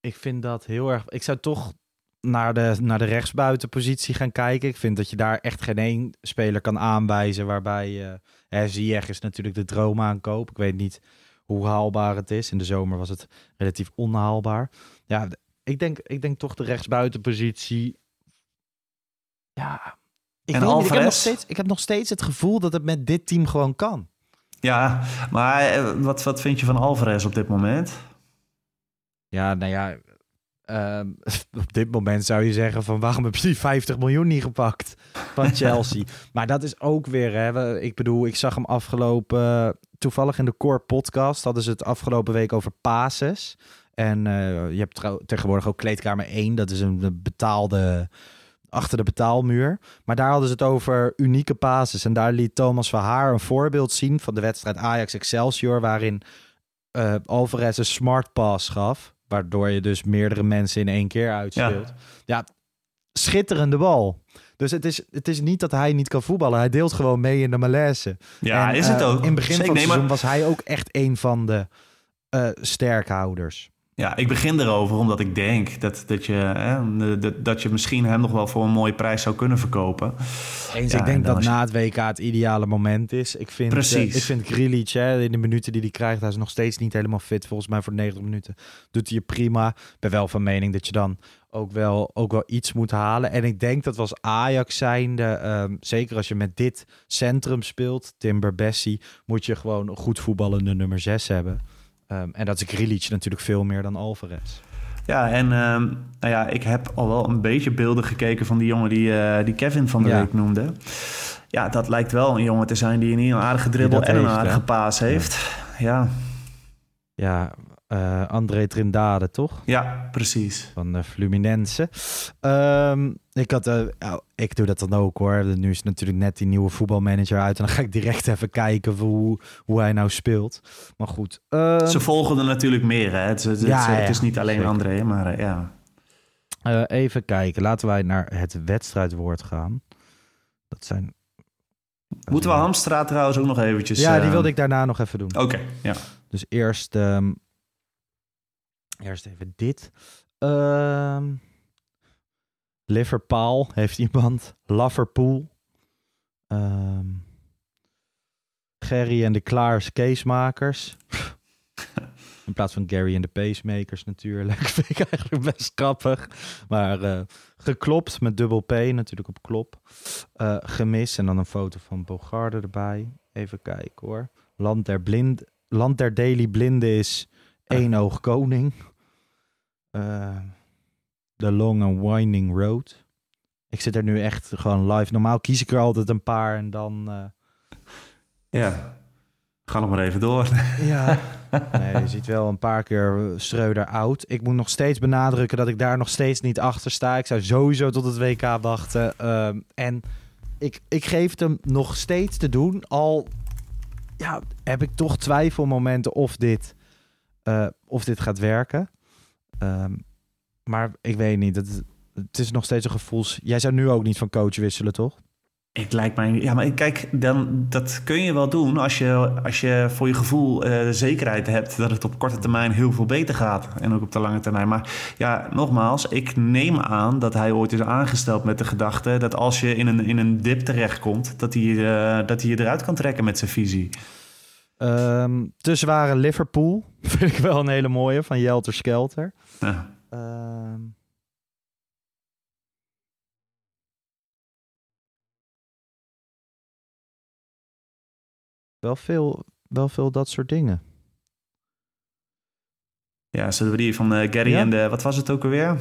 Ik vind dat heel erg. Ik zou toch naar de, naar de rechtsbuitenpositie gaan kijken. Ik vind dat je daar echt geen één speler kan aanwijzen waarbij... Uh, Ziyech is natuurlijk de droom aankoop. Ik weet niet hoe haalbaar het is. In de zomer was het relatief onhaalbaar. Ja, ik denk, ik denk toch de rechtsbuitenpositie. Ja, ik, En niet, ik, heb nog Alvarez? steeds, ik heb nog steeds het gevoel dat het met dit team gewoon kan. Ja, maar eh, wat, wat vind je van Alvarez op dit moment? Ja, nou ja, ehm, [laughs] op dit moment zou je zeggen van waarom heb je die 50 miljoen niet gepakt van [laughs] Chelsea? maar dat is ook weer, hè, ik bedoel, ik zag hem afgelopen, toevallig in de Core podcast hadden ze het afgelopen week over pases. En eh, je hebt tegenwoordig ook kleedkamer 1, dat is een betaalde, achter de betaalmuur. Maar daar hadden ze het over unieke pases. En daar liet Thomas Verhaar een voorbeeld zien van de wedstrijd Ajax Excelsior, waarin eh Alvarez een smart pass gaf. Waardoor je dus meerdere mensen in één keer uitspeelt. Ja, schitterende bal. Dus het is, het is niet dat hij niet kan voetballen. Hij deelt gewoon mee in de malaise. Ja, En, is het eh, ook. In het begin Zeker. van het seizoen was hij ook echt een van de eh, sterkhouders. Ja, ik begin erover omdat ik denk dat, dat, je, hè, dat, dat je misschien hem nog wel voor een mooie prijs zou kunnen verkopen. Eens, Ja, ik en denk dat is- na het WK het ideale moment is. Ik vind, Precies. eh, ik vind Grealish, hè, in de minuten die hij krijgt, hij is nog steeds niet helemaal fit. Volgens mij voor 90 minuten doet hij het prima. Ik ben wel van mening dat je dan ook wel, ook wel iets moet halen. En ik denk dat we als Ajax zijnde, ehm, zeker als je met dit centrum speelt, Timber Bessie, moet je gewoon een goed voetballende nummer 6 hebben. Ehm, en dat is Grealish natuurlijk veel meer dan Alvarez. Ja, en ehm, nou ja, ik heb al wel een beetje beelden gekeken van die jongen die, eh, die Kevin van de Ja. week noemde. Ja, dat lijkt wel een jongen te zijn die een aardige dribbel en een aardige paas heeft. Ja, Ja, eh, André Trindade, toch? ja precies. van de Fluminense. Ehm, ik, had, eh, nou, ik doe dat dan ook hoor. Nu is natuurlijk net die nieuwe voetbalmanager uit. En dan ga ik direct even kijken hoe, hoe hij nou speelt. Maar goed. ehm, Ze volgen er natuurlijk meer. Hè? Het, Ja, het is niet alleen zeker. André, maar eh, ja. eh, even kijken. Laten wij naar het wedstrijdwoord gaan. Dat zijn... Moeten we Hamstra trouwens ook nog eventjes... Ja, die eh, wilde ik daarna nog even doen. Oké, ja. Dus eerst, ehm, eerst even dit. Ehm Liverpool heeft iemand. Liverpool. Ehm Gerry en de Klaars casemakers. In plaats van Gary en de pacemakers natuurlijk. [laughs] Vind ik eigenlijk best grappig. Maar eh, geklopt met dubbel P natuurlijk op klop. Eh, gemis en dan een foto van Bogarde erbij. Even kijken hoor. Land der, blind, Land der Daily Blinde is één oog koning. Eh, The Long and Winding Road. Ik zit er nu echt gewoon live. Normaal kies ik er altijd een paar en dan... eh, Ja. Ga nog maar even door. [laughs] Ja. [laughs] Nee, je ziet wel een paar keer Schreuder oud. Ik moet nog steeds benadrukken dat ik daar nog steeds niet achter sta. Ik zou sowieso tot het WK wachten. Ehm, en ik, ik geef het hem nog steeds te doen. Al ja, heb ik toch twijfelmomenten of dit, eh, of dit gaat werken. Ehm, maar ik weet niet. Het, het is nog steeds een gevoels... Jij zou nu ook niet van coach wisselen, toch? Het lijkt mij... Ja, maar kijk, dan, dat kun je wel doen als je, als je voor je gevoel eh, zekerheid hebt... dat het op korte termijn heel veel beter gaat. En ook op de lange termijn. Maar ja, nogmaals, ik neem aan dat hij ooit is aangesteld met de gedachte... dat als je in een, in een dip terechtkomt, dat hij, eh, dat hij je eruit kan trekken met zijn visie. Ehm te zware Liverpool. [laughs] Vind ik wel een hele mooie van Jelter Skelter. Ja. Ehm. Wel veel, wel veel dat soort dingen. Ja, zullen we die van eh, Gary Ja? en de... Wat was het ook alweer?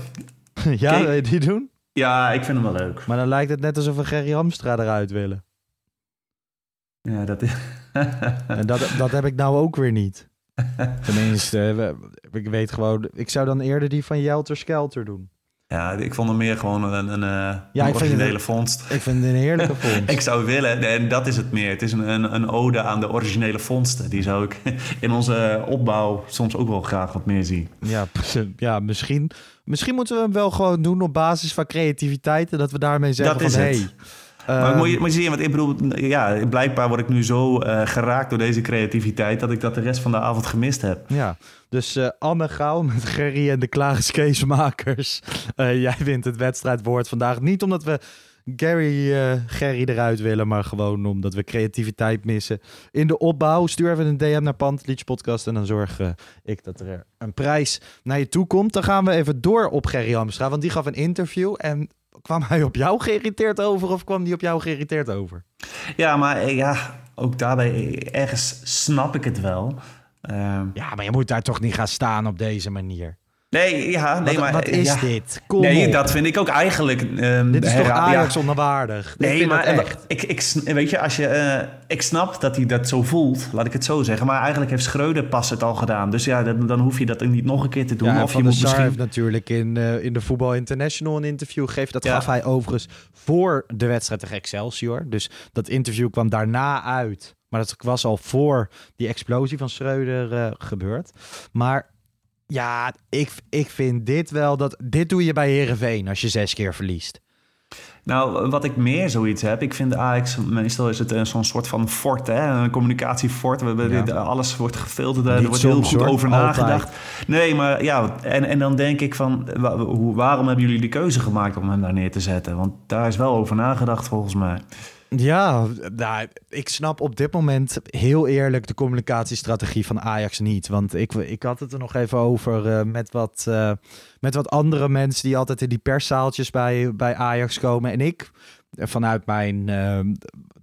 [laughs] ja, je die doen? Ja, ik vind hem wel leuk. Maar dan lijkt het net alsof we Gerry Hamstra eruit willen. Ja, dat is... [laughs] [laughs] En dat, dat heb ik nou ook weer niet. [laughs] Tenminste, ik weet gewoon... Ik zou dan eerder die van Jelter Skelter doen. Ja, ik vond hem meer gewoon een, een, eh, ik originele het- vondst. Ik vind het een heerlijke [laughs] vondst. Ik zou willen, en dat is het meer. Het is een, een, een ode aan de originele vondsten. Die zou ik in onze opbouw soms ook wel graag wat meer zien. Ja, ja misschien, misschien moeten we hem wel gewoon doen op basis van creativiteit. En dat we daarmee zeggen Dat van, het. hey, Maar Ehm, moet, je, moet je zien, want ik bedoel, ja, blijkbaar word ik nu zo eh, geraakt door deze creativiteit dat ik dat de rest van de avond gemist heb. Ja, dus eh, Anne Gauw met [laughs] Gerry en de Klagerskeesmakers. Eh jij wint het wedstrijdwoord vandaag. Niet omdat we Gary, Gerry eruit willen, maar gewoon omdat we creativiteit missen. In de opbouw, stuur even een DM naar Pantelietje Podcast en dan zorg ik dat er een prijs naar je toe komt. Dan gaan we even door op Gerry Hamstra, want die gaf een interview en kwam hij op jou geïrriteerd over of kwam die op jou geïrriteerd over? Ja, maar eh, ja, ook daarbij, eh, ergens snap ik het wel. Ehm, Ja, maar je moet daar toch niet gaan staan op deze manier. Nee, ja, nee, wat, maar... wat is ja. dit? Kom Nee, op. dat vind ik ook eigenlijk... ehm, Dit is toch Ajax ja. Nee, maar eh, echt. ik, ik, weet je, als je, eh, ik snap dat hij dat zo voelt, laat ik het zo zeggen. Maar eigenlijk heeft Schreuder pas het al gedaan. Dus ja, dan, dan hoef je dat niet nog een keer te doen. Ja, of je moet Sar misschien... heeft natuurlijk in, eh, in de Voetbal International een interview gegeven. Dat gaf hij overigens voor de wedstrijd tegen Excelsior. Dus dat interview kwam daarna uit. Maar dat was al voor die explosie van Schreuder gebeurd. Maar ja, ik, ik vind dit wel dat... Dit doe je bij Herenveen als je zes keer verliest. Nou, wat ik meer zoiets heb, ik vind Ajax, meestal is het eh, zo'n soort van fort, hè? een communicatiefort. We Ja. dit- Alles wordt gefilterd, er wordt heel goed over Altijd. nagedacht. Nee, maar ja, en, en dan denk ik van, waarom hebben jullie de keuze gemaakt om hem daar neer te zetten? Want daar is wel over nagedacht volgens mij. Ja, nou, ik snap op dit moment heel eerlijk de communicatiestrategie van Ajax niet. Want ik, ik had het er nog even over eh, met, wat, eh, met wat andere mensen die altijd in die perszaaltjes bij, bij Ajax komen. En ik, vanuit mijn eh,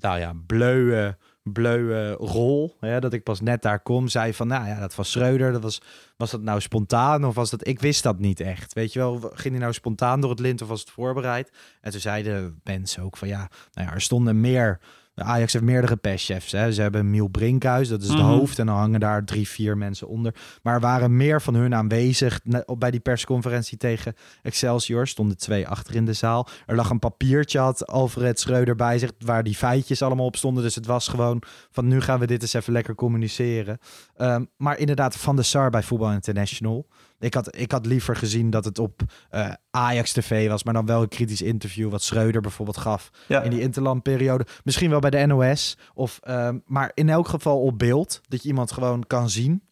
nou ja, bleuwe, bleuwe rol, hè, dat ik pas net daar kom, zei van, nou ja, dat was Schreuder, dat was, was dat nou spontaan of was dat, ik wist dat niet echt. Weet je wel, ging hij nou spontaan door het lint of was het voorbereid? En toen zeiden mensen ook van, ja, nou ja, er stonden meer. Ajax heeft meerdere perschefs. Hè. Ze hebben Miel Brinkhuis, dat is het Mhm. hoofd. En dan hangen daar drie, vier mensen onder. Maar er waren meer van hun aanwezig bij die persconferentie tegen Excelsior. Stonden twee achter in de zaal. Er lag een papiertje, had Alfred Schreuder bij zich, waar die feitjes allemaal op stonden. Dus het was gewoon van nu gaan we dit eens even lekker communiceren. Ehm, maar inderdaad, Van de Sar bij Voetbal International. Ik had, ik had liever gezien dat het op eh, Ajax TV was, maar dan wel een kritisch interview wat Schreuder bijvoorbeeld gaf Ja. in die interlandperiode. Misschien wel bij de NOS, of, ehm, maar in elk geval op beeld, dat je iemand gewoon kan zien.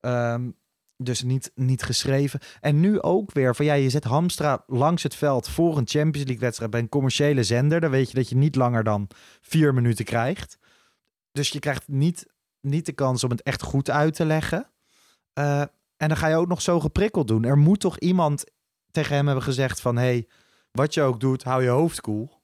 Ehm, dus niet, niet geschreven. En nu ook weer van ja, je zet Hamstra langs het veld voor een Champions League wedstrijd bij een commerciële zender. Dan weet je dat je niet langer dan vier minuten krijgt. Dus je krijgt niet, niet de kans om het echt goed uit te leggen. Eh, en dan ga je ook nog zo geprikkeld doen. Er moet toch iemand tegen hem hebben gezegd van... hey, wat je ook doet, hou je hoofd koel.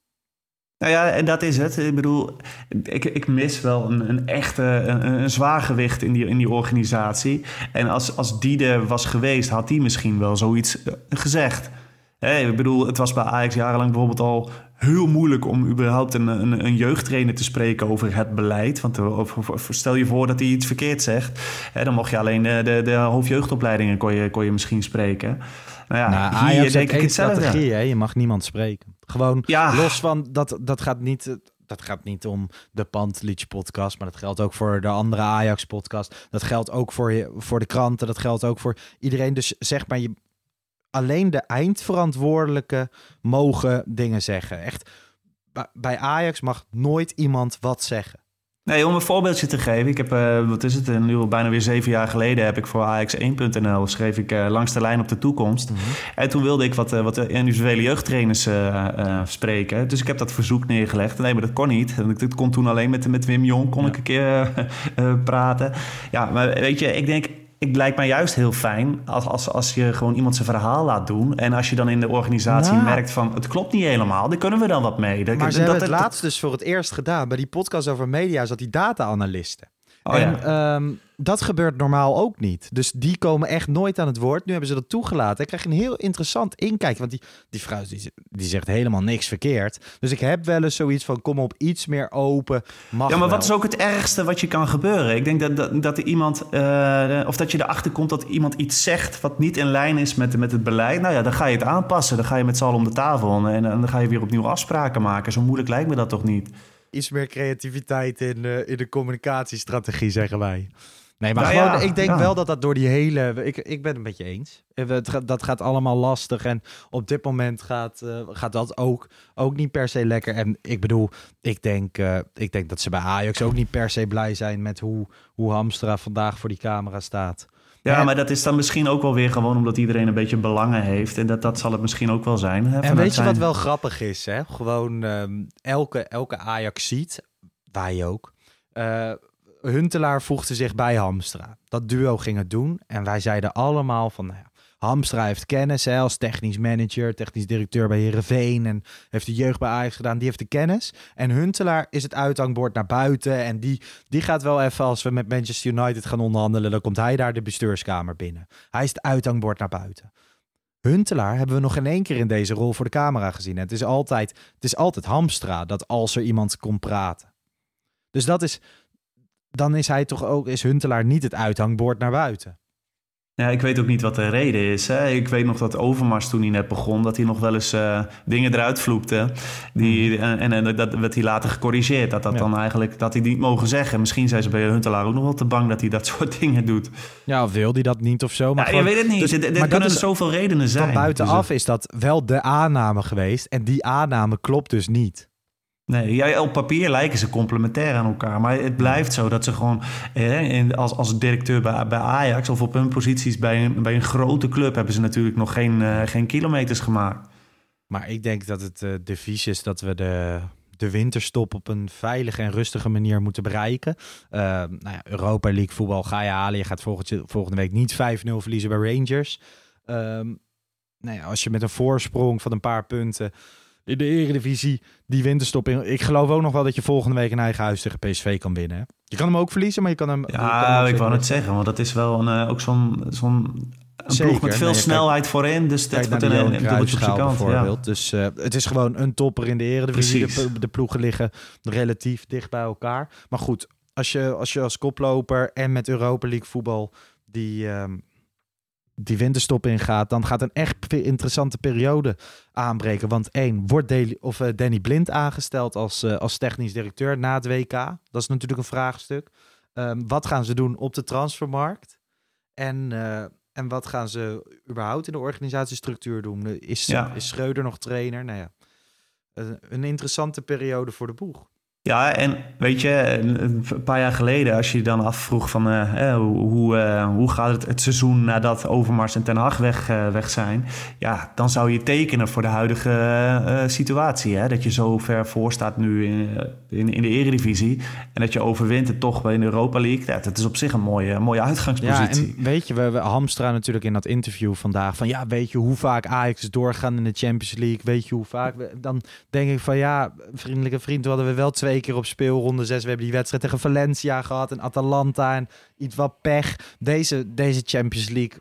Nou ja, en dat is het. Ik bedoel, ik, ik mis wel een, een echte een, een zwaargewicht in die, in die organisatie. En als, als die er was geweest, had die misschien wel zoiets eh, gezegd. Hè, ik bedoel, het was bij Ajax jarenlang bijvoorbeeld al heel moeilijk om überhaupt een, een, een jeugdtrainer te spreken over het beleid. Want eh, stel je voor dat hij iets verkeerd zegt. Hè, dan mocht je alleen de, de, de hoofdjeugdopleidingen kon je, kon je misschien spreken. Nou ja, nou, hier Ajax denk ik hetzelfde. strategie, hè? Je mag niemand spreken. Gewoon Ja. los van, dat, dat gaat niet... Dat gaat niet om de Pantelietje podcast, maar dat geldt ook voor de andere Ajax podcast. Dat geldt ook voor, je, voor de kranten, dat geldt ook voor iedereen. Dus zeg maar, je, alleen de eindverantwoordelijke mogen dingen zeggen. Echt, bij- Ajax mag nooit iemand wat zeggen. Nee, om een voorbeeldje te geven. Ik heb, eh, wat is het, nu al bijna weer zeven jaar geleden heb ik voor AX1.nl schreef ik eh, langs de lijn op de toekomst. En toen wilde ik wat, eh, wat individuele jeugdtrainers spreken. Dus ik heb dat verzoek neergelegd. Nee, maar dat kon niet. En Dat kon toen alleen met, met Wim Jong kon ik een keer [laughs] praten. Ja, maar weet je, ik denk... Het lijkt mij juist heel fijn als, als, als je gewoon iemand zijn verhaal laat doen. En als je dan in de organisatie Nou. merkt van het klopt niet helemaal, dan kunnen we dan wat mee. Dat, Maar ze dat- hebben het dat- laatst dus voor het eerst gedaan. Bij die podcast over media zat die data-analisten. Oh, en ja. ehm, dat gebeurt normaal ook niet. Dus die komen echt nooit aan het woord. Nu hebben ze dat toegelaten. Dan krijg een heel interessant inkijk. Want die, die vrouw die, die zegt helemaal niks verkeerd. Dus ik heb wel eens zoiets van... kom op, iets meer open. Mag Ja, maar wel. wat is ook het ergste wat je kan gebeuren? Ik denk dat, dat, dat er iemand, eh, of dat je erachter komt dat iemand iets zegt wat niet in lijn is met, met het beleid. Nou ja, dan ga je het aanpassen. Dan ga je met z'n allen om de tafel en, en dan ga je weer opnieuw afspraken maken. Zo moeilijk lijkt me dat toch niet? Iets meer creativiteit in, eh, in de communicatiestrategie, zeggen wij. Nee, maar Nou gewoon, ja, ik denk ja. wel dat dat door die hele... Ik, ik ben het met je eens. Eh, dat gaat allemaal lastig. En op dit moment gaat, eh, gaat dat ook, ook niet per se lekker. En ik bedoel, ik denk, eh, ik denk dat ze bij Ajax ook niet per se blij zijn... met hoe, hoe Hamstra vandaag voor die camera staat. Ja, En- maar dat is dan misschien ook wel weer gewoon omdat iedereen een beetje belangen heeft. En dat, dat zal het misschien ook wel zijn. Hè, En weet je wat wel grappig is? Hè? Gewoon ehm, elke, elke Ajax ziet, wij ook. eh, Huntelaar voegde zich bij Hamstra. Dat duo ging het doen. En wij zeiden allemaal van, nou ja, Hamstra heeft kennis hè, als technisch manager, technisch directeur bij Herenveen en heeft de jeugd bij Ajax gedaan. Die heeft de kennis. En Huntelaar is het uithangbord naar buiten. En die, die gaat wel even, als we met Manchester United gaan onderhandelen, dan komt hij daar de bestuurskamer binnen. Hij is het uithangbord naar buiten. Huntelaar hebben we nog in één keer in deze rol voor de camera gezien. En het is altijd, het is altijd Hamstra dat als er iemand komt praten. Dus dat is, dan is hij toch ook, is Huntelaar niet het uithangbord naar buiten. Ja, ik weet ook niet wat de reden is. Hè. Ik weet nog dat Overmars toen hij net begon... dat hij nog wel eens eh, dingen eruit vloekte. Die, en, en, en dat werd hij later gecorrigeerd. Dat, dat, Ja. dan eigenlijk, dat hij niet mogen zeggen. Misschien zijn ze bij Huntelaar ook nog wel te bang... dat hij dat [laughs] soort dingen doet. Ja, of wil hij dat niet of zo? Maar Ja, je weet het niet. dus- er kunnen zoveel redenen zijn. van buitenaf Dus, is dat wel de aanname geweest. En die aanname klopt dus niet. Nee, op papier lijken ze complementair aan elkaar. Maar het blijft zo dat ze gewoon eh, als, als directeur bij, bij Ajax of op hun posities bij een, bij een grote club hebben ze natuurlijk nog geen, eh, geen kilometers gemaakt. Maar ik denk dat het eh devies is dat we de, de winterstop op een veilige en rustige manier moeten bereiken. Nou ja, Europa League voetbal ga je halen. Je gaat volgende, volgende week niet 5-0 verliezen bij Rangers. Ehm, nou ja, als je met een voorsprong van een paar punten in de Eredivisie die winterstop in... Ik geloof ook nog wel dat je volgende week in eigen huis tegen PSV kan winnen. hè? Je kan hem ook verliezen, maar je kan hem... je kan hem Ja, ik wou het zeggen, want dat is wel een, eh, ook zo'n zo'n een Zeker. ploeg met veel Nee, kijk- snelheid voorin. Dus dat wordt de een, een dubbeltje op zijn Cruijffschaal kant. Ja. bijvoorbeeld. Dus eh, het is gewoon een topper in de Eredivisie. De, de ploegen liggen relatief dicht bij elkaar. Maar goed, als je als, je als koploper en met Europa League voetbal die, ehm, die winterstop ingaat... dan gaat een echt interessante periode aanbreken. Want één, wordt Deli, of, eh, Danny Blind aangesteld als, eh, als technisch directeur na het WK? Dat is natuurlijk een vraagstuk. Ehm, wat gaan ze doen op de transfermarkt? En, eh, en wat gaan ze überhaupt in de organisatiestructuur doen? Is, Ja. is Schreuder nog trainer? Nou ja, een interessante periode voor de boeg. Ja, en weet je, een paar jaar geleden, als je je dan afvroeg van eh, hoe, eh, hoe gaat het het seizoen nadat Overmars en Ten Hag weg, eh, weg zijn, ja, dan zou je tekenen voor de huidige situatie. Hè? Dat je zo ver voor staat nu in, in, de Eredivisie en dat je overwint het toch in de Europa League. Ja, dat is op zich een mooie, mooie Ja, uitgangspositie. en weet je, we, we Hamstra natuurlijk in dat interview vandaag van ja, weet je hoe vaak Ajax doorgaan in de Champions League? Weet je hoe vaak? Dan denk ik van ja, vriendelijke vriend, hadden we wel twee keer op speelronde zes. We hebben die wedstrijd tegen Valencia gehad en Atalanta en iets wat pech. Deze, deze Champions League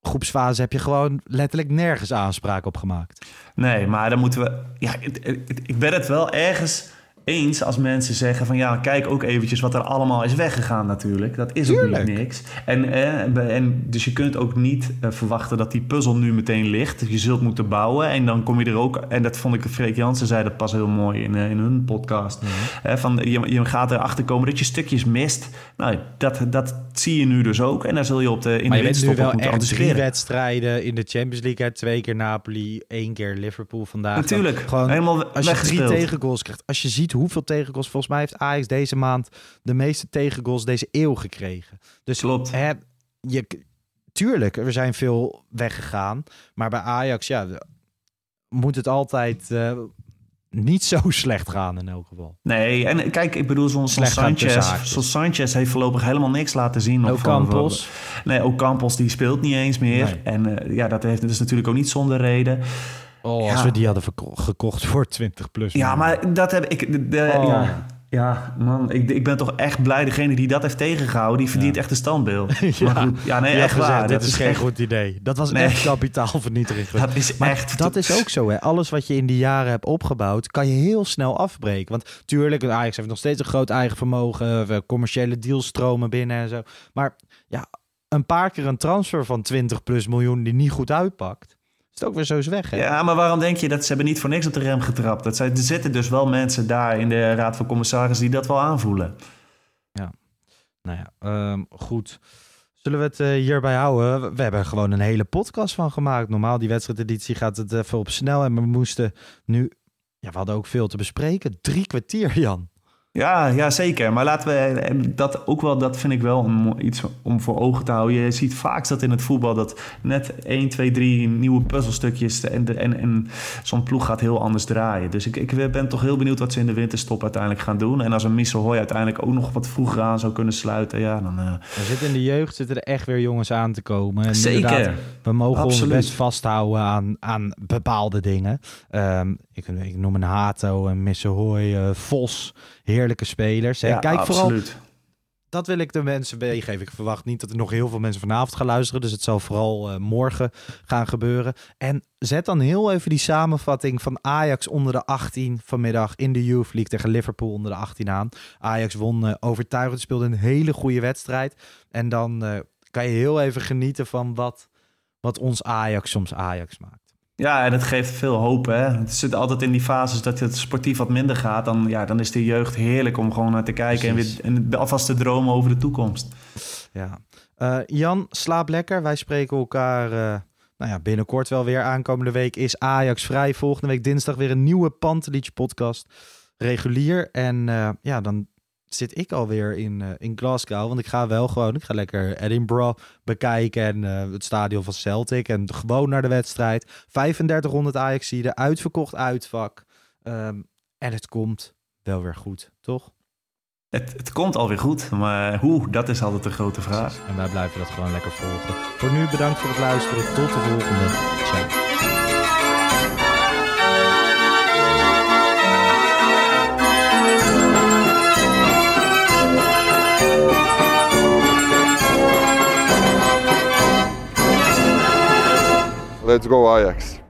groepsfase heb je gewoon letterlijk nergens aanspraak op gemaakt. Nee, maar dan moeten we. Ja, het- ik ben het wel ergens eens als mensen zeggen van ja, kijk ook eventjes wat er allemaal is weggegaan natuurlijk. Dat is ook Tuurlijk. niet niks. En, eh, en dus je kunt ook niet eh, verwachten dat die puzzel nu meteen ligt. Je zult moeten bouwen en dan kom je er ook. En dat vond ik, Freek Jansen zei dat pas heel mooi in, eh, in hun podcast. Eh, van, je, je gaat erachter komen dat je stukjes mist. Nou, dat, dat zie je nu dus ook. En daar zul je op de, in maar de winterstop op wel moeten drie wedstrijden in de Champions League. Hè? Twee keer Napoli, één keer Liverpool vandaag. Dan Natuurlijk, Gewoon helemaal als je drie tegengoals krijgt. Als je ziet hoeveel tegengoals... Volgens mij heeft Ajax deze maand de meeste tegengoals deze eeuw gekregen. Dus Klopt. Hè, je, tuurlijk, er zijn veel weggegaan. Maar bij Ajax, ja, moet het altijd eh, niet zo [laughs] slecht gaan in elk geval. Nee, en kijk, ik bedoel, zo'n Sanchez, zo'n Sanchez heeft voorlopig helemaal niks laten zien. Ook Of- Campos. Nee, ook Campos die speelt niet eens meer. Nee. En eh, ja, dat heeft dat is natuurlijk ook niet zonder reden. Oh, als Ja. we die hadden gekocht voor 20 plus. Ja, maar dat heb ik. De, de- Oh. ja, ja, man, ik, ik ben toch echt blij. Degene die dat heeft tegengehouden, die verdient echt een standbeeld. [laughs] Ja. Maar goed, ja, nee, echt waar. gezegd, dit dat is geen echt- goed idee. Dat was Nee. echt [laughs] kapitaalvernietiging. Dat is Maar echt. dat is ook zo, hè. Alles wat je in die jaren hebt opgebouwd, kan je heel snel afbreken. Want tuurlijk, Ajax heeft nog steeds een groot eigen vermogen. eh, Commerciële deals stromen binnen en zo. Maar ja, een paar keer een transfer van 20 plus miljoen die niet goed uitpakt, is het ook weer zo eens weg, hè. Ja, maar waarom denk je dat ze hebben niet voor niks op de rem getrapt? Dat zijn, er zitten dus wel mensen daar in de Raad van Commissarissen die dat wel aanvoelen. Nou ja, ehm, goed. Zullen we het uh, hierbij houden? We hebben gewoon een hele podcast van gemaakt. Normaal, die wedstrijdeditie gaat het even op snel. En we moesten nu... Ja, we hadden ook veel te bespreken. Drie kwartier, Jan. Ja, ja, zeker. Maar laten we dat ook wel, dat vind ik wel iets om voor ogen te houden. Je ziet vaak dat in het voetbal dat net 1, 2, 3 nieuwe puzzelstukjes en, en, en zo'n ploeg gaat heel anders draaien. Dus ik, ik ben toch heel benieuwd wat ze in de winterstop uiteindelijk gaan doen. En als een Misselhooi uiteindelijk ook nog wat vroeger aan zou kunnen sluiten, ja, dan... Uh... Er zitten in de jeugd zitten er echt weer jongens aan te komen. En zeker. We mogen ons best vasthouden aan, aan bepaalde dingen. Um, ik, ik noem een Hato, een Misselhooi, uh, Vos heerlijke spelers. Ja, Kijk absoluut. vooral. Dat wil ik de mensen meegeven. Ik verwacht niet dat er nog heel veel mensen vanavond gaan luisteren. Dus het zal vooral uh, morgen gaan gebeuren. En zet dan heel even die samenvatting van Ajax onder de 18 vanmiddag in de Youth League tegen Liverpool onder de 18 aan. Ajax won uh, overtuigend, speelde een hele goede wedstrijd. En dan uh, kan je heel even genieten van wat, wat ons Ajax soms Ajax maakt. Ja, en het geeft veel hoop. Hè? Het zit altijd in die fases dat het sportief wat minder gaat. Dan, ja, dan is de jeugd heerlijk om gewoon naar te kijken en, weer, en alvast te dromen over de toekomst. Ja. Uh, Jan, slaap lekker. Wij spreken elkaar uh, nou ja, binnenkort wel weer. Aankomende week is Ajax vrij. Volgende week dinsdag weer een nieuwe Pantelietje podcast. Regulier. En uh, ja, dan zit ik alweer in, uh, in Glasgow. Want ik ga wel gewoon, ik ga lekker Edinburgh bekijken en uh, het stadion van Celtic. En gewoon naar de wedstrijd. 3500 Ajaxide, uitverkocht uitvak. Um, en het komt wel weer goed, toch? Het, het komt alweer goed, maar hoe, dat is altijd de grote vraag. En wij blijven dat gewoon lekker volgen. Voor nu bedankt voor het luisteren. Tot de volgende. Ciao. Let's go Ajax.